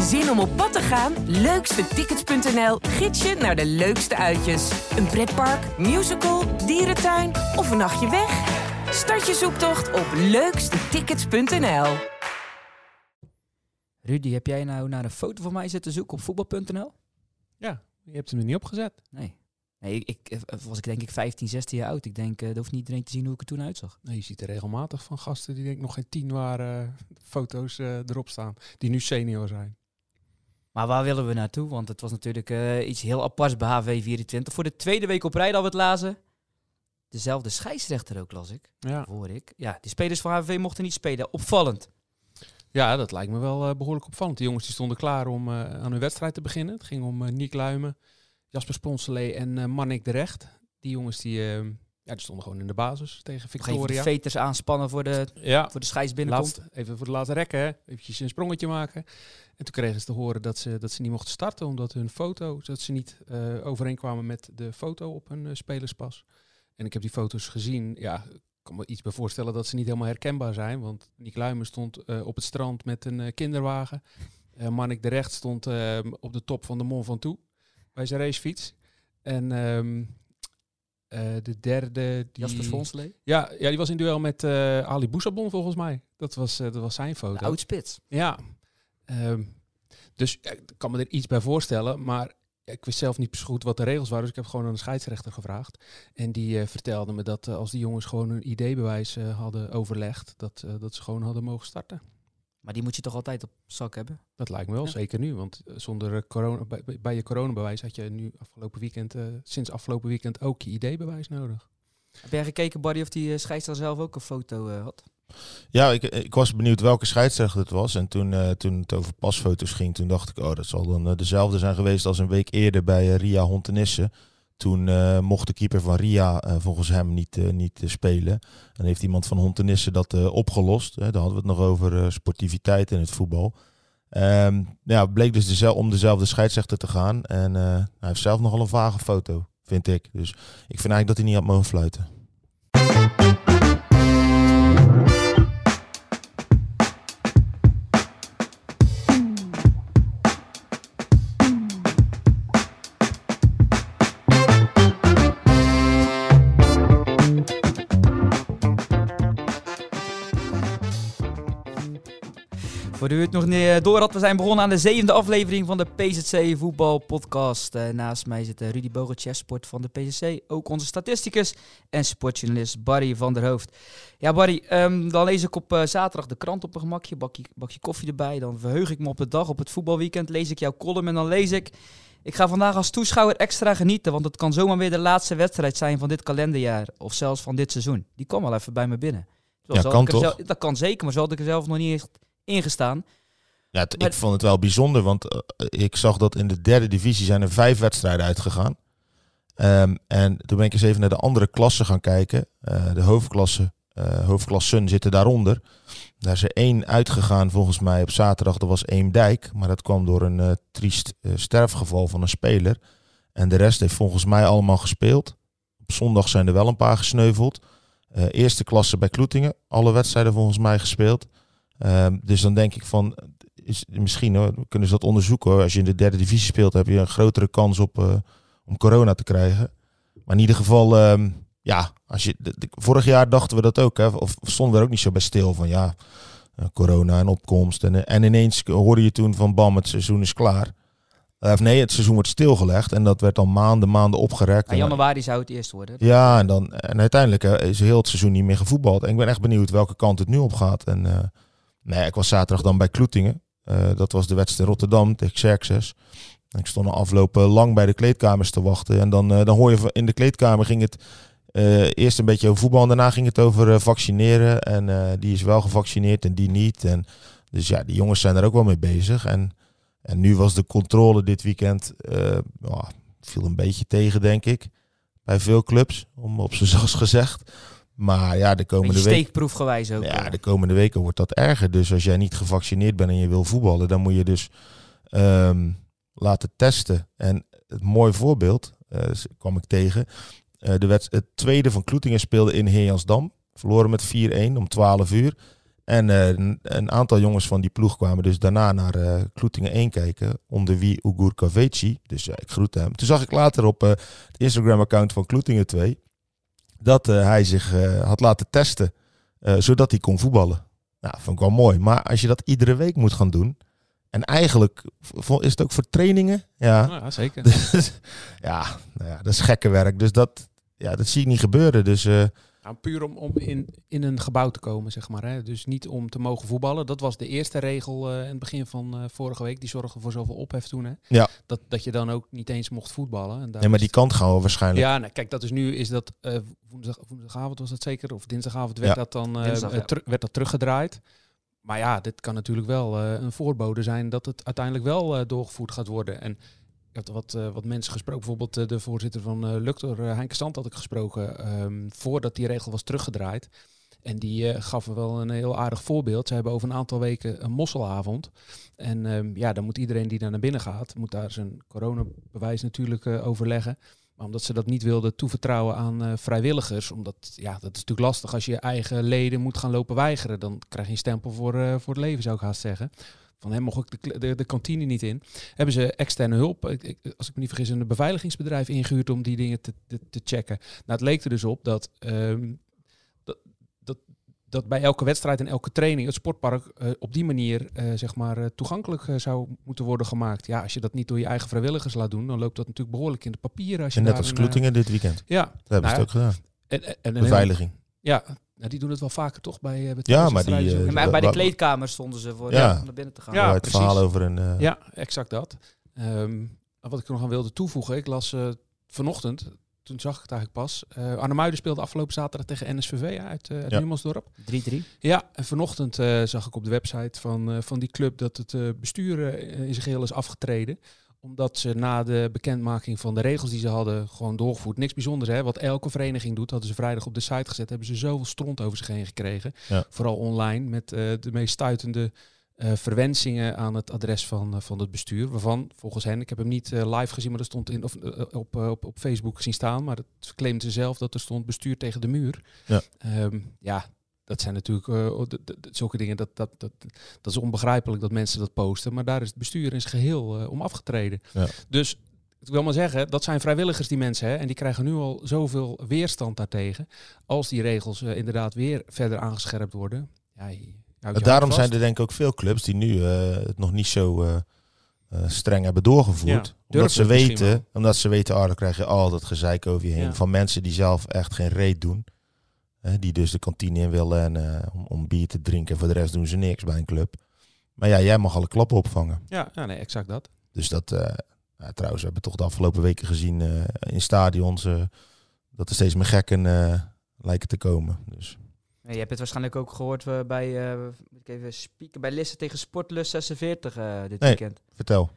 Zin om op pad te gaan? Leukstetickets.nl gids je naar de leukste uitjes. Een pretpark, musical, dierentuin of een nachtje weg? Start je zoektocht op leukstetickets.nl. Rudy, heb jij nou naar een foto van mij zitten zoeken op voetbal.nl? Ja, je hebt hem er niet opgezet. Nee. Nee, ik, ik eh, was ik denk ik 15, 16 jaar oud. Ik denk, uh, er hoeft niet iedereen te zien hoe ik er toen uitzag. Nee, je ziet er regelmatig van gasten die denk ik nog geen tien waren foto's uh, erop staan. Die nu senior zijn. Maar waar willen we naartoe? Want het was natuurlijk uh, iets heel aparts bij HV24. Voor de tweede week op rij dat we het lazen. Dezelfde scheidsrechter ook, las ik. Ja. Hoor ik. Ja, die spelers van HV mochten niet spelen. Opvallend. Ja, dat lijkt me wel uh, behoorlijk opvallend. Die jongens die stonden klaar om uh, aan hun wedstrijd te beginnen. Het ging om Niek Luimen, Jasper Sponselee en Mannik de Recht. Die jongens die, ja, die stonden gewoon in de basis tegen Victoria. De veters aanspannen voor de, ja. voor de scheids binnenkomt. Even voor de laatste rekken, hè. eventjes een sprongetje maken. En toen kregen ze te horen dat ze, dat ze niet mochten starten, omdat hun foto, dat ze niet overeenkwamen met de foto op hun spelerspas. En ik heb die foto's gezien. Ja, ik kan me iets bij voorstellen dat ze niet helemaal herkenbaar zijn. Want Nick Luimen stond uh, op het strand met een uh, kinderwagen. Uh, Mannik de Recht stond op de top van de Mont Ventoux bij zijn racefiets. En um, de derde... Die... Jasper Fonslee? Ja, ja, die was in duel met Ali Boussabon volgens mij. Dat was, dat was zijn foto. De oudspits. Ja. Um, dus ik kan me er iets bij voorstellen. Maar ik wist zelf niet zo goed wat de regels waren, dus ik heb gewoon aan de scheidsrechter gevraagd. En die vertelde me dat als die jongens gewoon een ideebewijs uh, hadden overlegd, dat, dat ze gewoon hadden mogen starten. Maar die moet je toch altijd op zak hebben? Dat lijkt me wel, ja. zeker nu. Want zonder corona, bij, bij, je coronabewijs had je nu afgelopen weekend, sinds afgelopen weekend ook je ideebewijs nodig. Heb jij gekeken, Barry, of die scheidsrechter zelf ook een foto had? Ja, ik, ik was benieuwd welke scheidsrechter het was. En toen, uh, toen het over pasfoto's ging, toen dacht ik, oh, dat zal dan uh, dezelfde zijn geweest als een week eerder bij uh, Ria Hontenisse. Toen mocht de keeper van Ria volgens hem niet, niet spelen. En heeft iemand van Hontenisse dat opgelost. Daar hadden we het nog over sportiviteit in het voetbal. Um, ja, bleek dus dezelfde, om dezelfde scheidsrechter te gaan. En hij heeft zelf nogal een vage foto, vind ik. Dus ik vind eigenlijk dat hij niet had mogen fluiten. Voor u het nog niet door had, we zijn begonnen aan de zevende aflevering van de PZC Voetbal Podcast. Uh, naast mij zit uh, Rudy Bogertjes, sport van de PZC. Ook onze statisticus en sportjournalist Barry van der Hoofd. Ja, Barry, um, dan lees ik op uh, zaterdag de krant op een gemakje, bakje, bakje koffie erbij. Dan verheug ik me op de dag, op het voetbalweekend, lees ik jouw column en dan lees ik... Ik ga vandaag als toeschouwer extra genieten, want het kan zomaar weer de laatste wedstrijd zijn van dit kalenderjaar. Of zelfs van dit seizoen. Die kwam wel even bij me binnen. Ja, kan toch? Zelf, dat kan zeker, maar zo had ik er zelf nog niet echt ingestaan. Ja, het, maar, ik vond het wel bijzonder, want uh, ik zag dat in de derde divisie zijn er vijf wedstrijden uitgegaan. Um, en toen ben ik eens even naar de andere klassen gaan kijken. Uh, de hoofdklasse, uh, hoofdklassen zitten daaronder. Daar is er één uitgegaan volgens mij op zaterdag, dat was Eemdijk. Maar dat kwam door een uh, triest sterfgeval van een speler. En de rest heeft volgens mij allemaal gespeeld. Op zondag zijn er wel een paar gesneuveld. eerste klasse bij Kloetingen, alle wedstrijden volgens mij gespeeld. Um, dus dan denk ik van, is, misschien hoor, kunnen ze dat onderzoeken. Hoor. Als je in de derde divisie speelt, heb je een grotere kans op, uh, om corona te krijgen. Maar in ieder geval, um, ja, als je, de, de, vorig jaar dachten we dat ook. Hè, of stonden we er ook niet zo bij stil van, ja, uh, corona en opkomst. En, en ineens hoorde je toen van, bam, het seizoen is klaar. Uh, of nee, het seizoen wordt stilgelegd. En dat werd dan maanden, maanden opgerekt. Ja, januari zou het eerst worden. Ja, en, dan, en uiteindelijk is heel het seizoen niet meer gevoetbald. En ik ben echt benieuwd welke kant het nu op gaat. En uh, Nee, ik was zaterdag dan bij Kloetingen. Uh, dat was de wedstrijd Rotterdam tegen Xerxes. Ik stond al afgelopen lang bij de kleedkamers te wachten. En dan, uh, dan hoor je in de kleedkamer ging het eerst een beetje over voetbal. En daarna ging het over vaccineren. En die is wel gevaccineerd en die niet. En, dus ja, die jongens zijn er ook wel mee bezig. En, en nu was de controle dit weekend... Viel een beetje tegen, denk ik. Bij veel clubs, om op zijn zacht gezegd. Maar ja, de komende weken. Steekproefgewijs ook. Ja, de komende weken wordt dat erger. Dus als jij niet gevaccineerd bent en je wil voetballen, dan moet je dus um, laten testen. En het mooi voorbeeld uh, kwam ik tegen. Uh, de wet, het tweede van Kloetingen speelde in Heejansdam. Verloren met 4-1 om 12 uur. En eh, een, aantal jongens van die ploeg kwamen dus daarna naar eh, Kloetingen 1 kijken. Onder wie Ugur Kaveci. Dus ja, ik groette hem. Toen zag ik later op eh, het Instagram-account van Kloetingen 2... dat eh, hij zich eh, had laten testen, eh, zodat hij kon voetballen. Nou, vond ik wel mooi. Maar als je dat iedere week moet gaan doen... En eigenlijk is het ook voor trainingen. Ja, Ja, zeker. dus, ja, nou ja, dat is gekke werk. Dus dat, ja, dat zie ik niet gebeuren. Dus Nou, puur om, om in, in een gebouw te komen, zeg maar. Hè. Dus niet om te mogen voetballen. Dat was de eerste regel eh, in het begin van eh, vorige week. Die zorgde voor zoveel ophef toen. Hè. Ja. Dat, dat je dan ook niet eens mocht voetballen. En daar nee, maar die kant gaan we waarschijnlijk. Ja, nou, kijk, dat is nu is dat eh, woensdag, woensdagavond was dat zeker, of dinsdagavond werd Ja. dat dan eh, Dinsdag, ja. werd dat teruggedraaid. Maar ja, dit kan natuurlijk wel eh, een voorbode zijn dat het uiteindelijk wel eh, doorgevoerd gaat worden. En had wat, eh, wat mensen gesproken, bijvoorbeeld eh, de voorzitter van eh Luctor, Heinke Stand had ik gesproken, ehm, voordat die regel was teruggedraaid. En die gaf wel een heel aardig voorbeeld. Ze hebben over een aantal weken een mosselavond. En ehm, ja, dan moet iedereen die daar naar binnen gaat, moet daar zijn coronabewijs natuurlijk overleggen. Maar omdat ze dat niet wilden toevertrouwen aan vrijwilligers, omdat ja, dat is natuurlijk lastig als je je eigen leden moet gaan lopen weigeren. Dan krijg je een stempel voor, voor het leven, zou ik haast zeggen. Van hem mocht ik de, de, de kantine niet in. Hebben ze externe hulp, ik, ik- als ik me niet vergis, een beveiligingsbedrijf ingehuurd om die dingen te, te, te checken. Nou, het leek er dus op dat, ehm, dat, dat, dat bij elke wedstrijd en elke training het sportpark eh, op die manier eh, zeg maar, eh, toegankelijk zou moeten worden gemaakt. Ja, als je dat niet door je eigen vrijwilligers laat doen, dan loopt dat natuurlijk behoorlijk in de papieren. Als je en net als Kloetingen dit weekend. Ja, Dat hebben ze Nou het ook gedaan. en, en, Beveiliging. heel- ja, nou, die doen het wel vaker toch bij, eh, bij Ja, maar die, eh, Ja, maar wa- bij de kleedkamer stonden ze voor Ja. eh, om naar binnen te gaan. Ja, Ja, het precies. verhaal over een... eh, Ja, exact dat. Ehm, wat ik er nog aan wilde toevoegen, ik las eh, vanochtend, toen zag ik het eigenlijk pas. eh Arnhem Muiden speelde afgelopen zaterdag tegen NSVV uit, eh uit Ja. Numansdorp. 3-3. Ja, en vanochtend eh, zag ik op de website van, eh, van die club dat het eh, bestuur eh, in zijn geheel is afgetreden. Omdat ze na de bekendmaking van de regels die ze hadden gewoon doorgevoerd. Niks bijzonders hè, wat elke vereniging doet. Hadden ze vrijdag op de site gezet, hebben ze zoveel stront over zich heen gekregen. Ja. Vooral online met eh, de meest stuitende eh, verwensingen aan het adres van, eh, van het bestuur. Waarvan, volgens hen, ik heb hem niet live gezien, maar er stond in, of, op, op, op Facebook zien staan. Maar het claimt ze zelf dat er stond bestuur tegen de muur. Ja. Ehm, ja, dat zijn natuurlijk eh, d- zulke dingen. Dat, dat, dat, dat is onbegrijpelijk dat mensen dat posten. Maar daar is het bestuur in zijn geheel eh, om afgetreden. Ja. Dus ik wil maar zeggen, dat zijn vrijwilligers die mensen. Hè, en die krijgen nu al zoveel weerstand daartegen. Als die regels eh, inderdaad weer verder aangescherpt worden. Ja, Daarom zijn er denk ik ook veel clubs die nu het nog niet zo streng hebben doorgevoerd. Ja, omdat ze weten, omdat ze weten, oh, dan krijg je al dat gezeik over je heen. Ja. Van mensen die zelf echt geen reet doen. Die dus de kantine in willen en, eh, om, om bier te drinken. Voor de rest doen ze niks bij een club. Maar ja, jij mag alle klappen opvangen. Ja, ja, nee, exact dat. Dus dat, eh, ja, trouwens, we hebben toch de afgelopen weken gezien eh, in stadions eh, dat er steeds meer gekken eh, lijken te komen. Dus je hebt het waarschijnlijk ook gehoord eh, bij, eh, ik even spieken, bij Lisse tegen Sportlust 46 eh, dit Nee. weekend. vertel.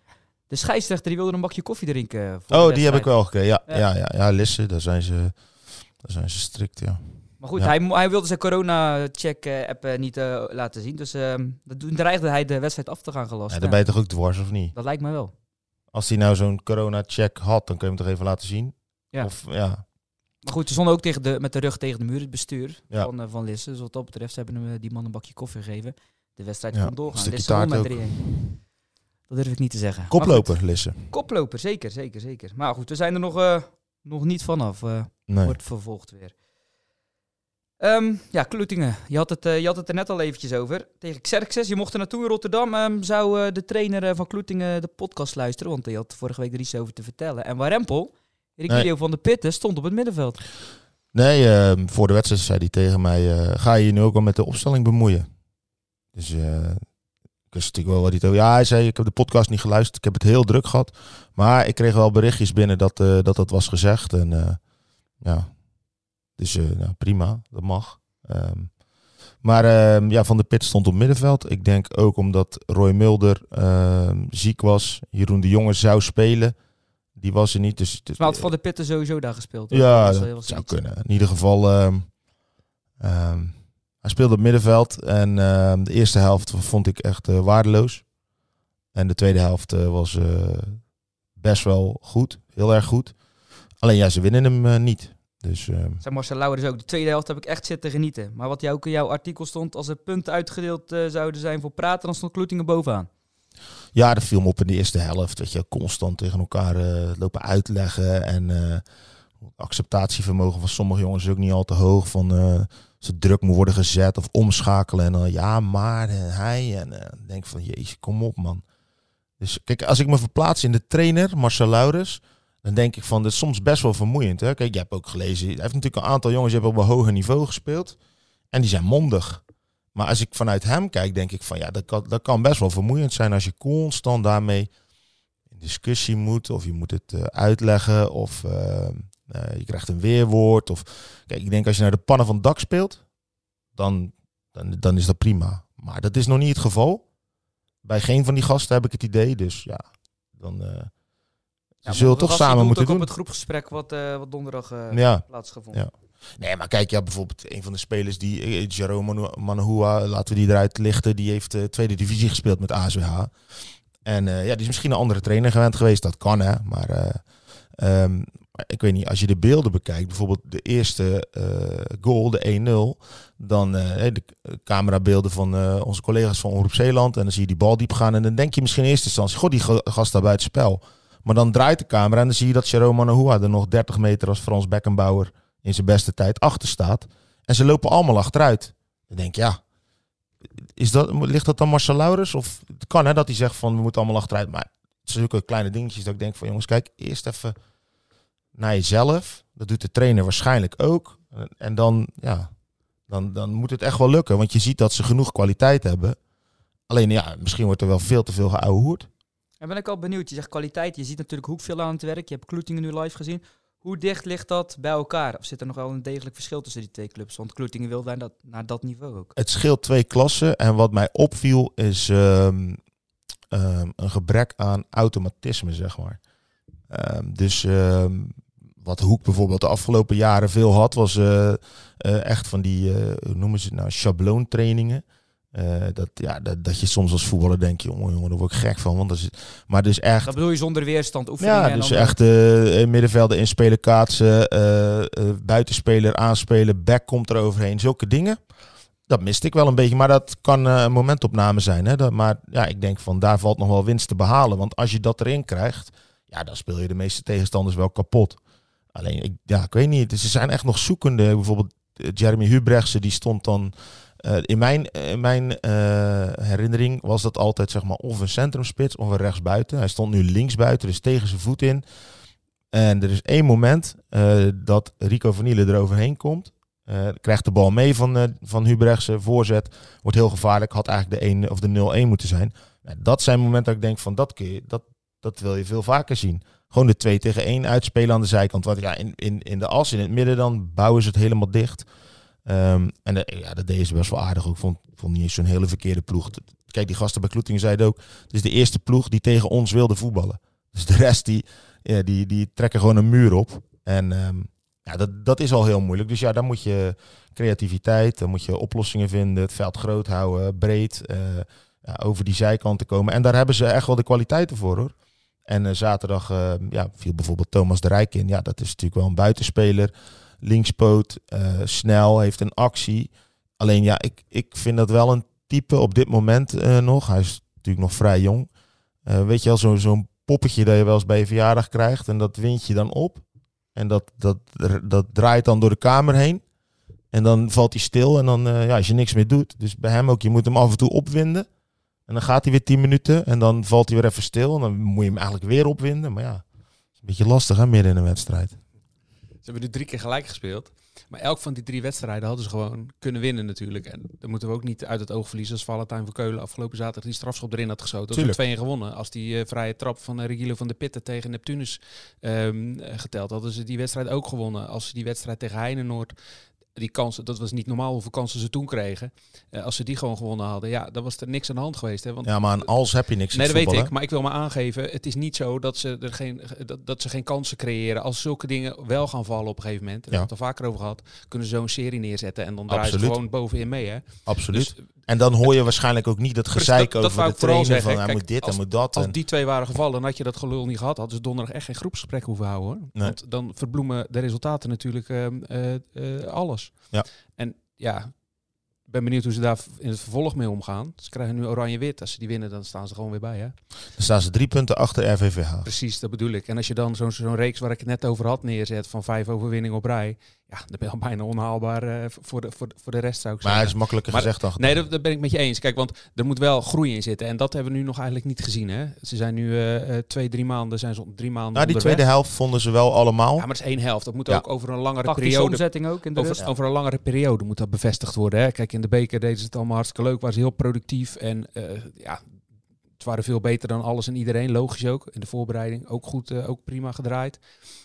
De scheidsrechter die wilde een bakje koffie drinken. voor Oh, die heb ik wel gekregen. Ja, Ja. ja. Ja, ja, Lisse, daar zijn ze, daar zijn ze strikt, ja. Maar goed, Ja. hij, hij wilde zijn corona-check-app eh, niet eh, laten zien. Dus ehm dat doen- dreigde hij de wedstrijd af te gaan gelast. ja dan ben je toch ook dwars, of niet? Dat lijkt me wel. Als hij nou zo'n corona-check had, dan kun je hem toch even laten zien? Ja. Of, ja. Maar goed, ze stonden ook tegen de, met de rug tegen de muur, het bestuur Ja. van, eh, van Lisse. Dus wat dat betreft, ze hebben hem, eh, die man een bakje koffie gegeven. De wedstrijd kon doorgaan. Lisse won met 3-1. Dat durf ik niet te zeggen. Koploper, Lisse. koploper, zeker, zeker, zeker. Maar goed, we zijn er nog, eh, nog niet vanaf. eh Nee. Wordt vervolgd weer. Ehm, ja, Kloetingen. Je had, het, eh, je had het er net al eventjes over. Tegen Xerxes. Je mocht er naartoe in Rotterdam. Ehm, zou eh, de trainer eh, van Kloetingen de podcast luisteren? Want hij had vorige week er iets over te vertellen. En Warempel, Ricardo van de Pitten, stond op het middenveld. Nee, ehm, voor de wedstrijd zei hij tegen mij, ga je je nu ook al met de opstelling bemoeien? Dus ik wist natuurlijk wel wat hij. Ja, hij zei, ik heb de podcast niet geluisterd, ik heb het heel druk gehad. Maar ik kreeg wel berichtjes binnen dat dat, dat was gezegd. En ja, dus eh, nou, prima, dat mag. Ehm, maar ehm, ja, Van de Pit stond op middenveld. Ik denk ook omdat Roy Mulder ehm, ziek was. Jeroen de Jonge zou spelen. Die was er niet. Dus, dus Maar had Van de Pitten sowieso daar gespeeld. hoor. ja, dat zou kunnen. In ieder geval, hij speelde op middenveld. En de eerste helft vond ik echt eh, waardeloos. En de tweede helft eh, was best wel goed. Heel erg goed. Alleen ja, ze winnen hem niet. Dus ehm, Zijn Marcel ook. De tweede helft heb ik echt zitten genieten. Maar wat jou ook in jouw artikel stond, als er punten uitgedeeld eh, zouden zijn voor praten, dan stond Kloetingen bovenaan. ja, dat viel me op in de eerste helft. Weet je, constant tegen elkaar eh, lopen uitleggen. En eh, acceptatievermogen van sommige jongens is ook niet al te hoog. Van ze druk moet worden gezet of omschakelen. En dan ja, maar en hij. En denk van, jezus, kom op man. Dus kijk, als ik me verplaats in de trainer, Marcel Laurens, dan denk ik van, dit is soms best wel vermoeiend. Hè? Kijk, je hebt ook gelezen, hij heeft natuurlijk een aantal jongens die hebben op een hoger niveau gespeeld. En die zijn mondig. Maar als ik vanuit hem kijk, denk ik van, ja, dat kan, dat kan best wel vermoeiend zijn als je constant daarmee in discussie moet. Of je moet het eh, uitleggen, of eh, eh, je krijgt een weerwoord. Of, kijk, ik denk als je naar de pannen van het dak speelt, dan, dan, dan is dat prima. Maar dat is nog niet het geval. Bij geen van die gasten heb ik het idee. Dus ja, dan Ja, zullen toch samen moeten ook doen. op het groepgesprek wat, eh, wat donderdag eh plaatsgevonden. Ja. Nee, maar kijk, ja, bijvoorbeeld een van de spelers die, eh, Jerome Manahua, laten we die eruit lichten, die heeft de tweede divisie gespeeld met ASWH. En ja, die is misschien een andere trainer gewend geweest, dat kan hè. Maar eh, ehm, ik weet niet, als je de beelden bekijkt, bijvoorbeeld de eerste goal, de 1-0, dan de camerabeelden van onze collega's van Omroep Zeeland, en dan zie je die bal diep gaan en dan denk je misschien in eerste instantie, god, die ga- gast daar buiten spel. Maar dan draait de camera en dan zie je dat Jerome Manahua er nog 30 meter als Frans Beckenbauer in zijn beste tijd achter staat. En ze lopen allemaal achteruit. Dan denk je, ja, is dat, ligt dat dan Marcel Laurens? Of het kan hè, dat hij zegt van we moeten allemaal achteruit. Maar het zijn zulke kleine dingetjes dat ik denk van jongens, kijk, eerst even naar jezelf. Dat doet de trainer waarschijnlijk ook. En- En dan, ja, dan, dan moet het echt wel lukken. Want je ziet dat ze genoeg kwaliteit hebben. Alleen ja, misschien wordt er wel veel te veel geouwehoerd. En ben ik al benieuwd. Je zegt kwaliteit. Je ziet natuurlijk Hoekveel aan het werk. Je hebt Kloetingen nu live gezien. Hoe dicht ligt dat bij elkaar? Of zit er nog wel een degelijk verschil tussen die twee clubs? Want Kloetingen wil naar dat, naar dat niveau ook. Het scheelt twee klassen. En wat mij opviel is ehm, ehm, een gebrek aan automatisme, zeg maar. Ehm, dus wat Hoek bijvoorbeeld de afgelopen jaren veel had, was eh, eh, echt van die, eh, hoe noemen ze het nou, schabloontrainingen. Eh, dat, ja, dat, dat je soms als voetballer denkt, jongen, jongen, daar word ik gek van. Want dat is, maar dus echt Dat bedoel je zonder weerstand oefeningen? ja, dus dan- echt eh, middenvelden inspelen, kaatsen, eh, buitenspeler aanspelen, back komt er overheen. Zulke dingen. Dat miste ik wel een beetje, maar dat kan een momentopname zijn. Hè? Dat, maar ja, ik denk van daar valt nog wel winst te behalen. Want als je dat erin krijgt, ja, dan speel je de meeste tegenstanders wel kapot. Alleen, ik, ja, ik weet niet. Ze zijn echt nog zoekende. Bijvoorbeeld Jeremy Hubrechtse, die stond dan... eh, in mijn, mijn eh, herinnering was dat altijd zeg maar of een centrumspits of een rechtsbuiten. Hij stond nu linksbuiten, dus tegen zijn voet in. En er is één moment eh, dat Rico van Nielen eroverheen komt. Krijgt de bal mee van, van Hubrechtse, voorzet. Wordt heel gevaarlijk. Had eigenlijk de 1 of de 0-1 moeten zijn. Nou, dat zijn momenten dat ik denk van dat, je, dat, dat wil je veel vaker zien. Gewoon de 2 tegen 1 uitspelen aan de zijkant. Want ja, in, in, in de as, in het midden dan, bouwen ze het helemaal dicht. Ehm, en ja, dat deden ze best wel aardig ook. Ik vond, vond niet eens zo'n hele verkeerde ploeg. Kijk, die gasten bij Kloetingen zeiden ook... Het is de eerste ploeg die tegen ons wilde voetballen. Dus de rest die, ja, die, die trekken gewoon een muur op. En ehm, ja, dat, dat is al heel moeilijk. Dus ja, dan moet je creativiteit, dan moet je oplossingen vinden, het veld groot houden, breed, eh, ja, over die zijkanten komen. En daar hebben ze echt wel de kwaliteiten voor hoor. En eh, zaterdag eh, ja, viel bijvoorbeeld Thomas de Rijk in. Ja, dat is natuurlijk wel een buitenspeler. Linkspoot, eh, snel, heeft een actie. Alleen ja, ik, ik vind dat wel een type op dit moment eh, nog. Hij is natuurlijk nog vrij jong. Eh, weet je wel, zo- zo'n poppetje dat je wel eens bij je verjaardag krijgt. En dat wind je dan op. En dat, dat, dat draait dan door de kamer heen. En dan valt hij stil. En dan, ja, als je niks meer doet. Dus bij hem ook, je moet hem af en toe opwinden. En dan gaat hij weer 10 minuten. En dan valt hij weer even stil. En dan moet je hem eigenlijk weer opwinden. Maar ja, is een beetje lastig hè, midden in een wedstrijd. Ze hebben nu drie keer gelijk gespeeld. Maar elk van die drie wedstrijden hadden ze gewoon kunnen winnen natuurlijk. En dat moeten we ook niet uit het oog verliezen. Als Valentijn van Keulen afgelopen zaterdag die strafschop erin had geschoten. Tuurlijk. 2 gewonnen. Als die eh, vrije trap van uh, Regilo van de Pitten tegen Neptunus ehm, eh, geteld hadden ze die wedstrijd ook gewonnen. Als ze die wedstrijd tegen Heinenoord... Die kansen, dat was niet normaal hoeveel kansen ze toen kregen. Eh, als ze die gewoon gewonnen hadden, ja, dan was er niks aan de hand geweest. Hè? Want Ja, maar aan als heb je niks Nee, dat weet ik. Maar ik wil maar aangeven, het is niet zo dat ze, er geen, dat, dat ze geen kansen creëren. Als zulke dingen wel gaan vallen op een gegeven moment, daar Ja. hebben we het al vaker over gehad, kunnen ze zo'n serie neerzetten en dan draaien ze gewoon bovenin mee. Hè? hè? Absoluut. Dus En dan hoor je waarschijnlijk ook niet dat gezeik dat- over de trainer. zeggen. Van hij Kijk, moet dit, hij moet dat. Als en- die twee waren gevallen en had je dat gelul niet gehad, hadden ze donderdag echt geen groepsgesprek hoeven houden hoor. Nee. Want dan verbloemen de resultaten natuurlijk ehm, eh, eh, alles. Ja. En ja, ik ben benieuwd hoe ze daar in het vervolg mee omgaan. Ze krijgen nu oranje-wit. Als ze die winnen, dan staan ze gewoon weer bij. Hè? Dan staan ze drie punten achter RVVH. Precies, dat bedoel ik. En als je dan zo'n zo'n reeks waar ik het net over had neerzet van vijf overwinningen op rij, ja, dan ben je al bijna onhaalbaar eh, voor, de, voor, de, voor de rest zou ik Maar zeggen. het is makkelijker Maar- gezegd dan Nee, gedaan. dat, dat ben ik met je eens. Kijk, want er moet wel groei in zitten. En dat hebben we nu nog eigenlijk niet gezien. Hè? Ze zijn nu eh, eh, twee, drie maanden, zijn ze drie maanden Nou, die onderweg. tweede helft vonden ze wel allemaal. Ja, maar dat is één helft. Dat moet Ja. ook over een langere Tactische periode. omzetting ook in de rust. Over, over een langere periode moet dat bevestigd worden. Hè? Kijk, in de beker deden ze het allemaal hartstikke leuk. Waren ze heel productief. En eh, ja, het waren veel beter dan alles en iedereen. Logisch ook. In de voorbereiding ook goed, eh, ook prima gedraaid.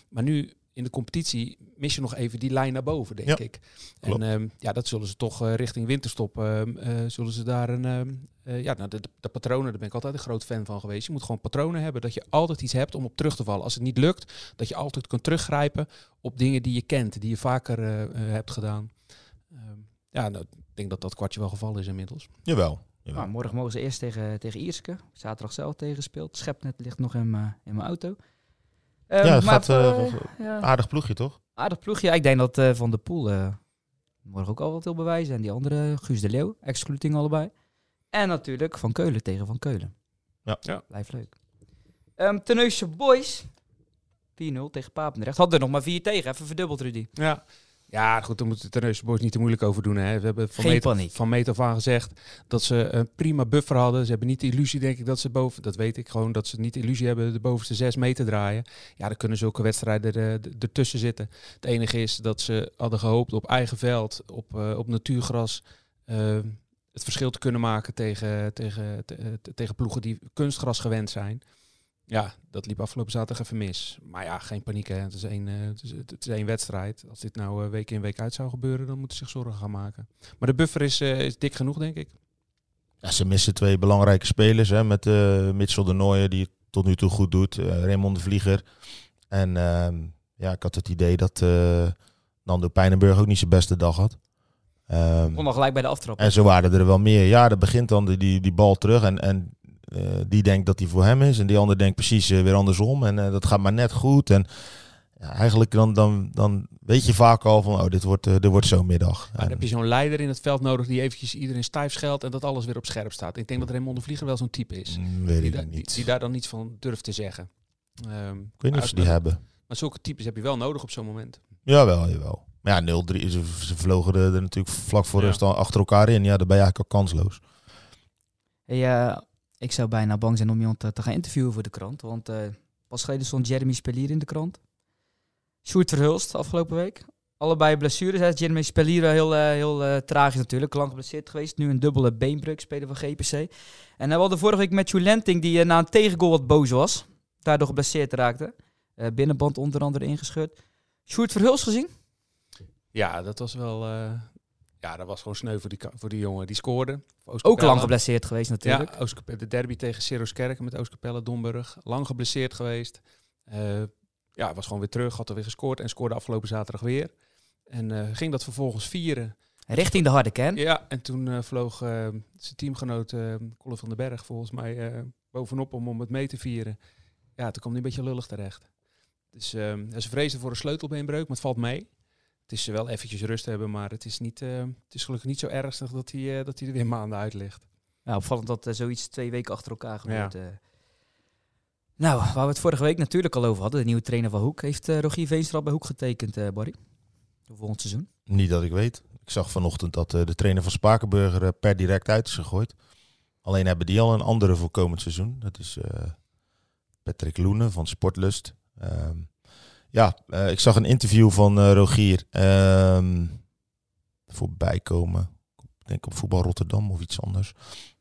Maar nu in de competitie mis je nog even die lijn naar boven, denk Ja, ik. En ehm, ja, dat zullen ze toch eh, richting winterstop, ehm, eh, zullen ze daar een... ehm, eh, ja, nou, de, de patronen, daar ben ik altijd een groot fan van geweest. Je moet gewoon patronen hebben, dat je altijd iets hebt om op terug te vallen. Als het niet lukt, dat je altijd kunt teruggrijpen op dingen die je kent, die je vaker eh, eh, hebt gedaan. Ehm, ja, nou, ik denk dat dat kwartje wel gevallen is inmiddels. Jawel. jawel. Nou, morgen mogen ze eerst tegen, tegen Ierske. Zaterdag zelf tegengespeeld. Schepnet ligt nog in mijn in mijn auto. Ehm, Ja, het maar gaat, voor, eh, eh, ja, Aardig ploegje, toch? aardig ploegje. Ja, ik denk dat eh, Van der Poel eh, morgen ook al wat wil bewijzen. En die andere, Guus de Leeuw, excluding allebei. En natuurlijk Van Keulen tegen Van Keulen. Ja. Ja. Blijft leuk. Ehm Teneusje Boys. 4-0 tegen Papendrecht. Hadden er nog maar 4 tegen. Even verdubbeld, Rudy. Ja. Ja, goed, daar moeten de Terneuzen Boys niet te moeilijk over doen. Hè. We hebben van Geen meet, paniek. van meet af aan gezegd dat ze een prima buffer hadden. Ze hebben niet de illusie, denk ik, dat ze boven... Dat weet ik gewoon, dat ze niet de illusie hebben de bovenste zes meter draaien. Ja, dan kunnen zulke wedstrijden er, er- ertussen zitten. Het enige is dat ze hadden gehoopt op eigen veld, op, eh, op natuurgras... eh, het verschil te kunnen maken tegen, tegen, te- te- tegen ploegen die kunstgras gewend zijn. Ja, dat liep afgelopen zaterdag even mis. Maar ja, geen paniek. Hè. Het, is één, eh, het, is, het is één wedstrijd. Als dit nou eh, week in week uit zou gebeuren, dan moeten ze zich zorgen gaan maken. Maar de buffer is, eh, is dik genoeg, denk ik. Ja, ze missen twee belangrijke spelers. Hè, met eh Mitchell de Nooijen, die het tot nu toe goed doet. eh, Raymond de Vlieger. En ehm, ja, ik had het idee dat eh, Nando Pijnenburg ook niet zijn beste dag had. Ehm, Kon al gelijk bij de aftrap. en zo waren er wel meer. Ja, dan begint dan die, die, die bal terug. En, en die denkt dat die voor hem is. En die ander denkt precies eh, weer andersom. En eh, dat gaat maar net goed. En ja, eigenlijk dan, dan, dan weet je vaak al van... Oh, dit wordt, eh, dit wordt zo'n middag. Maar dan En- heb je zo'n leider in het veld nodig die eventjes iedereen stijf scheldt en dat alles weer op scherp staat. Ik denk dat Raymond de Vlieger wel zo'n type is. Mm, weet Die, ik niet. die daar dan niets van durft te zeggen. Ehm, ik weet niet of ze die hebben. Maar zulke types heb je wel nodig op zo'n moment. Jawel, jawel. Maar ja, 0-3. Ze, ze vlogen er, er natuurlijk vlak voor Ja. rust al achter elkaar in. Ja, dan ben je eigenlijk al kansloos. Hey, eh, ik zou bijna bang zijn om iemand te, te gaan interviewen voor de krant. Want eh, pas geleden stond Jeremy Spelier in de krant. Sjoerd Verhulst afgelopen week. Allebei blessures. Hè. Jeremy Spelier heel, eh, heel eh, tragisch natuurlijk. Lang geblesseerd geweest. Nu een dubbele beenbreuk speler van GPC. En we hadden vorige week Matthew Lenting die eh, na een tegengoal wat boos was. Daardoor geblesseerd raakte. Eh, binnenband onder andere ingescheurd. Sjoerd Verhulst gezien? Ja, dat was wel... eh, ja, dat was gewoon sneu voor die, voor die jongen. Die scoorde. Ook lang geblesseerd geweest natuurlijk. Ja, de derby tegen Seroskerken met Oostkapelle Domburg. Lang geblesseerd geweest. Eh, ja, was gewoon weer terug. Had er weer gescoord en scoorde afgelopen zaterdag weer. En eh, ging dat vervolgens vieren. Richting de harde kern. Ja, en toen eh, vloog zijn teamgenoot Colin van den Berg volgens mij bovenop om, om het mee te vieren. Ja, toen kwam hij een beetje lullig terecht. Dus eh, ze vreesden voor een sleutelbeenbreuk, maar het valt mee. Het is wel eventjes rust hebben, maar het is, niet, eh, het is gelukkig niet zo ernstig dat hij, eh, dat hij er weer maanden uit ligt. Ja, opvallend dat eh, zoiets twee weken achter elkaar gebeurt. eh. Nou, waar we het vorige week natuurlijk al over hadden, de nieuwe trainer van Hoek, heeft Rogier Veenstra bij Hoek getekend, eh Barry. Voor volgend seizoen. Niet dat ik weet. Ik zag vanochtend dat eh, de trainer van Spakenburger per direct uit is gegooid. Alleen hebben die al een andere voor komend seizoen. Dat is eh, Patrick Loenen van Sportlust. Ehm, ja, eh, ik zag een interview van eh, Rogier ehm, voorbij komen. Ik denk op Voetbal Rotterdam of iets anders.